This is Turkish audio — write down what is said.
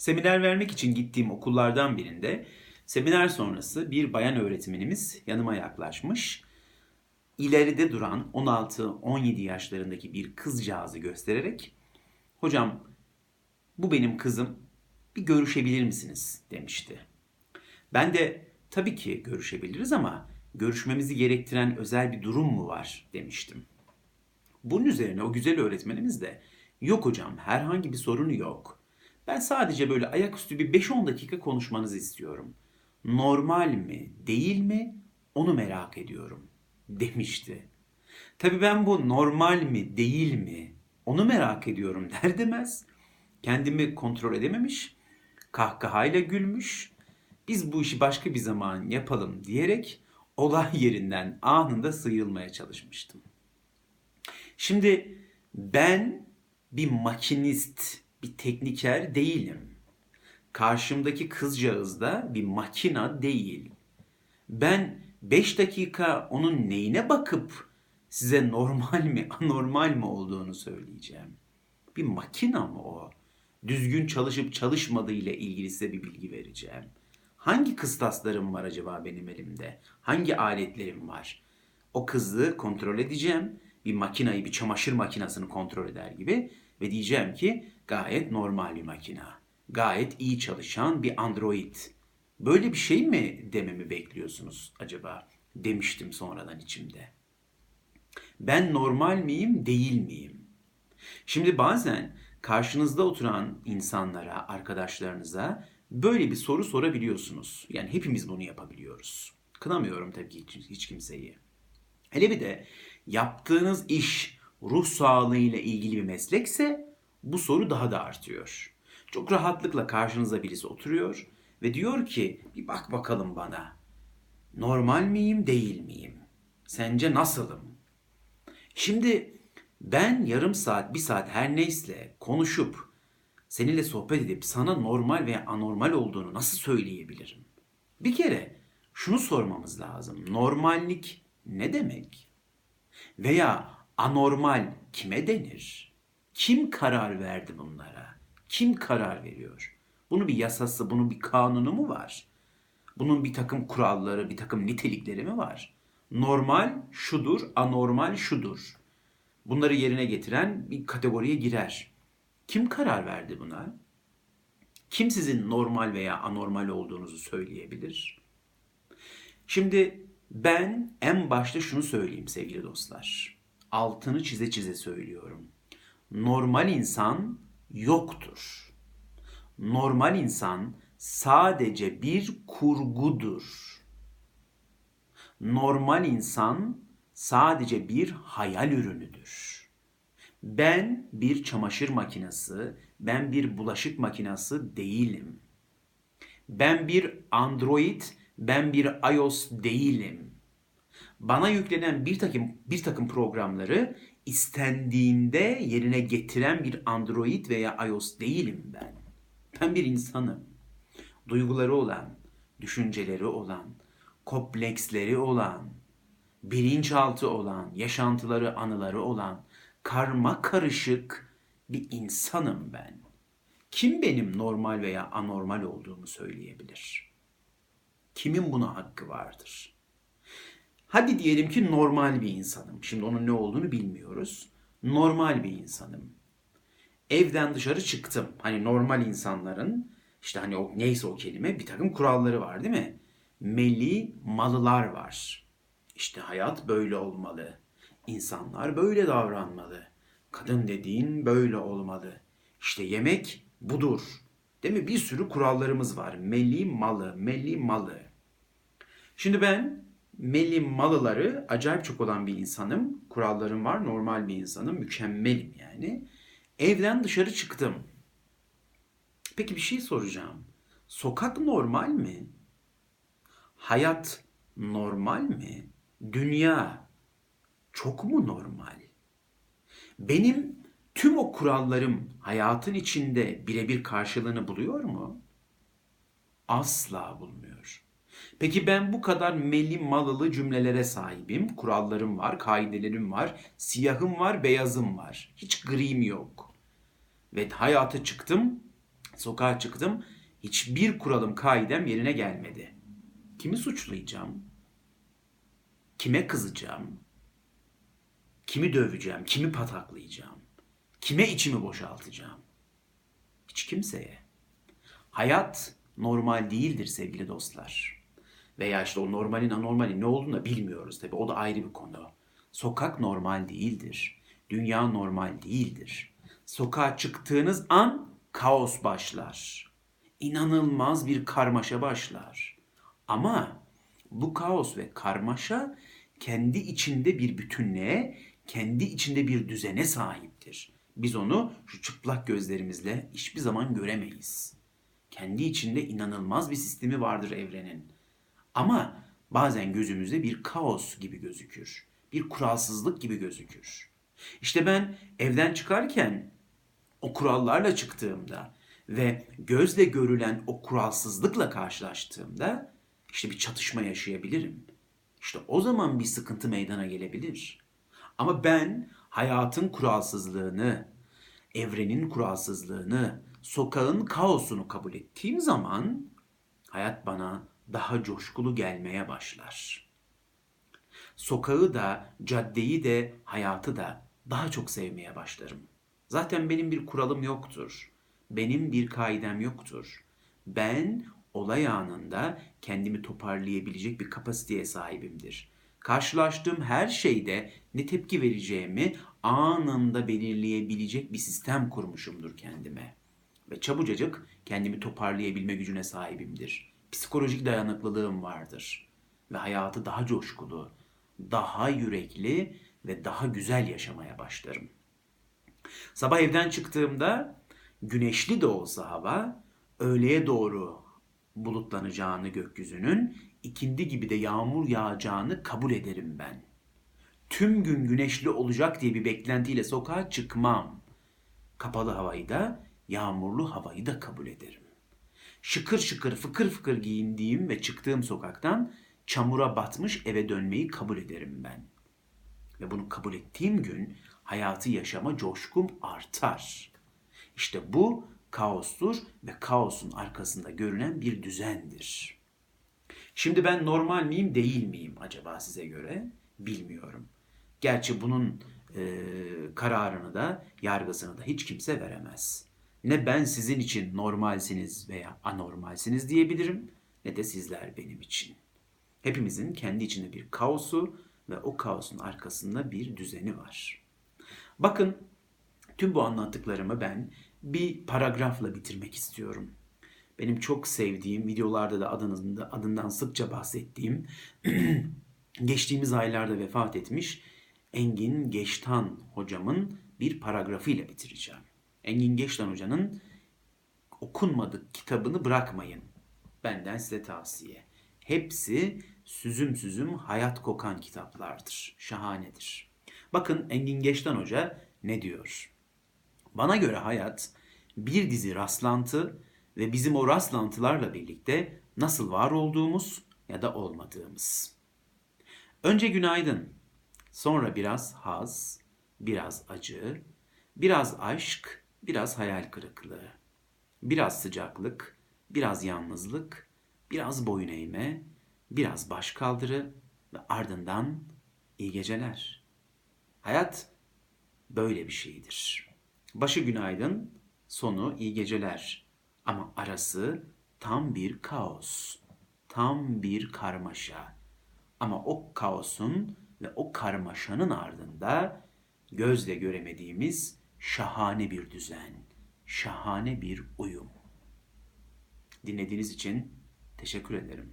Seminer vermek için gittiğim okullardan birinde seminer sonrası bir bayan öğretmenimiz yanıma yaklaşmış. İleride duran 16-17 yaşlarındaki bir kızcağızı göstererek "Hocam bu benim kızım. Bir görüşebilir misiniz?" demişti. Ben de tabii ki görüşebiliriz ama görüşmemizi gerektiren özel bir durum mu var demiştim. Bunun üzerine o güzel öğretmenimiz de yok hocam herhangi bir sorunu yok. Ben sadece böyle ayaküstü bir 5-10 dakika konuşmanızı istiyorum. Normal mi değil mi onu merak ediyorum demişti. Tabii ben bu normal mi değil mi onu merak ediyorum der demez kendimi kontrol edememiş, kahkahayla gülmüş, biz bu işi başka bir zaman yapalım diyerek olay yerinden anında sıyrılmaya çalışmıştım. Şimdi ben bir makinist, bir tekniker değilim. Karşımdaki kızcağız da bir makina değil. Ben 5 dakika onun neyine bakıp size normal mi, anormal mi olduğunu söyleyeceğim. Bir makina mı o? Düzgün çalışıp çalışmadığı ile ilgili size bir bilgi vereceğim. Hangi kıstaslarım var acaba benim elimde? Hangi aletlerim var? O kızı kontrol edeceğim. Bir makinayı, bir çamaşır makinesini kontrol eder gibi ve diyeceğim ki gayet normal bir makina. Gayet iyi çalışan bir android. Böyle bir şey mi dememi bekliyorsunuz acaba? Demiştim sonradan içimde. Ben normal miyim, değil miyim? Şimdi bazen karşınızda oturan insanlara, arkadaşlarınıza böyle bir soru sorabiliyorsunuz. Yani hepimiz bunu yapabiliyoruz. Kınamıyorum tabii ki hiç, hiç kimseyi. Hele bir de yaptığınız iş ruh sağlığı ile ilgili bir meslekse bu soru daha da artıyor. Çok rahatlıkla karşınıza birisi oturuyor ve diyor ki bir bak bakalım bana. Normal miyim değil miyim? Sence nasılım? Şimdi ben yarım saat, bir saat her neyse konuşup seninle sohbet edip sana normal veya anormal olduğunu nasıl söyleyebilirim? Bir kere şunu sormamız lazım. Normallik ne demek? Veya anormal kime denir? Kim karar verdi bunlara? Kim karar veriyor? Bunun bir yasası, bunun bir kanunu mu var? Bunun bir takım kuralları, bir takım nitelikleri mi var? Normal şudur, anormal şudur. Bunları yerine getiren bir kategoriye girer. Kim karar verdi buna? Kim sizin normal veya anormal olduğunuzu söyleyebilir? Şimdi ben en başta şunu söyleyeyim sevgili dostlar. Altını çize çize söylüyorum. Normal insan yoktur. Normal insan sadece bir kurgudur. Normal insan sadece bir hayal ürünüdür. Ben bir çamaşır makinesi, ben bir bulaşık makinesi değilim. Ben bir Android, ben bir iOS değilim. Bana yüklenen bir takım bir takım programları istendiğinde yerine getiren bir Android veya iOS değilim ben. Ben bir insanım. Duyguları olan, düşünceleri olan, kompleksleri olan, bilinçaltı olan, yaşantıları, anıları olan, karma karışık bir insanım ben. Kim benim normal veya anormal olduğumu söyleyebilir? Kimin buna hakkı vardır? Hadi diyelim ki normal bir insanım. Şimdi onun ne olduğunu bilmiyoruz. Normal bir insanım. Evden dışarı çıktım. Hani normal insanların işte hani o neyse o kelime bir takım kuralları var değil mi? Meli malılar var. İşte hayat böyle olmalı. İnsanlar böyle davranmalı. Kadın dediğin böyle olmalı. İşte yemek budur. Değil mi? Bir sürü kurallarımız var. Meli malı, meli malı. Şimdi ben meli malıları acayip çok olan bir insanım. Kurallarım var, normal bir insanım, mükemmelim yani. Evden dışarı çıktım. Peki bir şey soracağım. Sokak normal mi? Hayat normal mi? Dünya çok mu normal? Benim tüm o kurallarım hayatın içinde birebir karşılığını buluyor mu? Asla bulmuyor. Peki ben bu kadar meli malılı cümlelere sahibim. Kurallarım var, kaidelerim var, siyahım var, beyazım var. Hiç grim yok. Ve hayata çıktım. Sokağa çıktım. Hiçbir kuralım, kaidem yerine gelmedi. Kimi suçlayacağım? Kime kızacağım? Kimi döveceğim? Kimi pataklayacağım? Kime içimi boşaltacağım? Hiç kimseye. Hayat normal değildir sevgili dostlar. Veya işte o normalin anormalin ne olduğunu da bilmiyoruz tabii. O da ayrı bir konu. Sokak normal değildir. Dünya normal değildir. Sokağa çıktığınız an kaos başlar. İnanılmaz bir karmaşa başlar. Ama bu kaos ve karmaşa kendi içinde bir bütünlüğe, kendi içinde bir düzene sahiptir. Biz onu şu çıplak gözlerimizle hiçbir zaman göremeyiz. Kendi içinde inanılmaz bir sistemi vardır evrenin. Ama bazen gözümüzde bir kaos gibi gözükür. Bir kuralsızlık gibi gözükür. İşte ben evden çıkarken o kurallarla çıktığımda ve gözle görülen o kuralsızlıkla karşılaştığımda işte bir çatışma yaşayabilirim. İşte o zaman bir sıkıntı meydana gelebilir. Ama ben hayatın kuralsızlığını, evrenin kuralsızlığını, sokağın kaosunu kabul ettiğim zaman hayat bana daha coşkulu gelmeye başlar. Sokağı da, caddeyi de, hayatı da daha çok sevmeye başlarım. Zaten benim bir kuralım yoktur. Benim bir kaidem yoktur. Ben olay anında kendimi toparlayabilecek bir kapasiteye sahibimdir. Karşılaştığım her şeyde ne tepki vereceğimi anında belirleyebilecek bir sistem kurmuşumdur kendime. Ve çabucacık kendimi toparlayabilme gücüne sahibimdir. Psikolojik dayanıklılığım vardır. Ve hayatı daha coşkulu, daha yürekli ve daha güzel yaşamaya başlarım. Sabah evden çıktığımda güneşli de olsa hava öğleye doğru bulutlanacağını gökyüzünün ikindi gibi de yağmur yağacağını kabul ederim ben. Tüm gün güneşli olacak diye bir beklentiyle sokağa çıkmam. Kapalı havayı da yağmurlu havayı da kabul ederim. Şıkır şıkır fıkır fıkır giyindiğim ve çıktığım sokaktan çamura batmış eve dönmeyi kabul ederim ben. Ve bunu kabul ettiğim gün hayatı yaşama coşkum artar. İşte bu kaostur ve kaosun arkasında görünen bir düzendir. Şimdi ben normal miyim değil miyim acaba size göre bilmiyorum. Gerçi bunun e, kararını da yargısını da hiç kimse veremez. Ne ben sizin için normalsiniz veya anormalsiniz diyebilirim ne de sizler benim için. Hepimizin kendi içinde bir kaosu ve o kaosun arkasında bir düzeni var. Bakın tüm bu anlattıklarımı ben bir paragrafla bitirmek istiyorum. Benim çok sevdiğim, videolarda da adından, adından sıkça bahsettiğim, geçtiğimiz aylarda vefat etmiş Engin Geçtan hocamın bir paragrafıyla bitireceğim. Engin Geçtan hocanın okunmadık kitabını bırakmayın. Benden size tavsiye. Hepsi süzüm süzüm hayat kokan kitaplardır. Şahanedir. Bakın Engin Geçtan Hoca ne diyor? Bana göre hayat bir dizi rastlantı ve bizim o rastlantılarla birlikte nasıl var olduğumuz ya da olmadığımız. Önce günaydın, sonra biraz haz, biraz acı, biraz aşk, biraz hayal kırıklığı, biraz sıcaklık, biraz yalnızlık, biraz boyun eğme, biraz baş kaldırı ve ardından iyi geceler. Hayat böyle bir şeydir. Başı günaydın, sonu iyi geceler. Ama arası tam bir kaos, tam bir karmaşa. Ama o kaosun ve o karmaşanın ardında gözle göremediğimiz şahane bir düzen, şahane bir uyum. Dinlediğiniz için teşekkür ederim.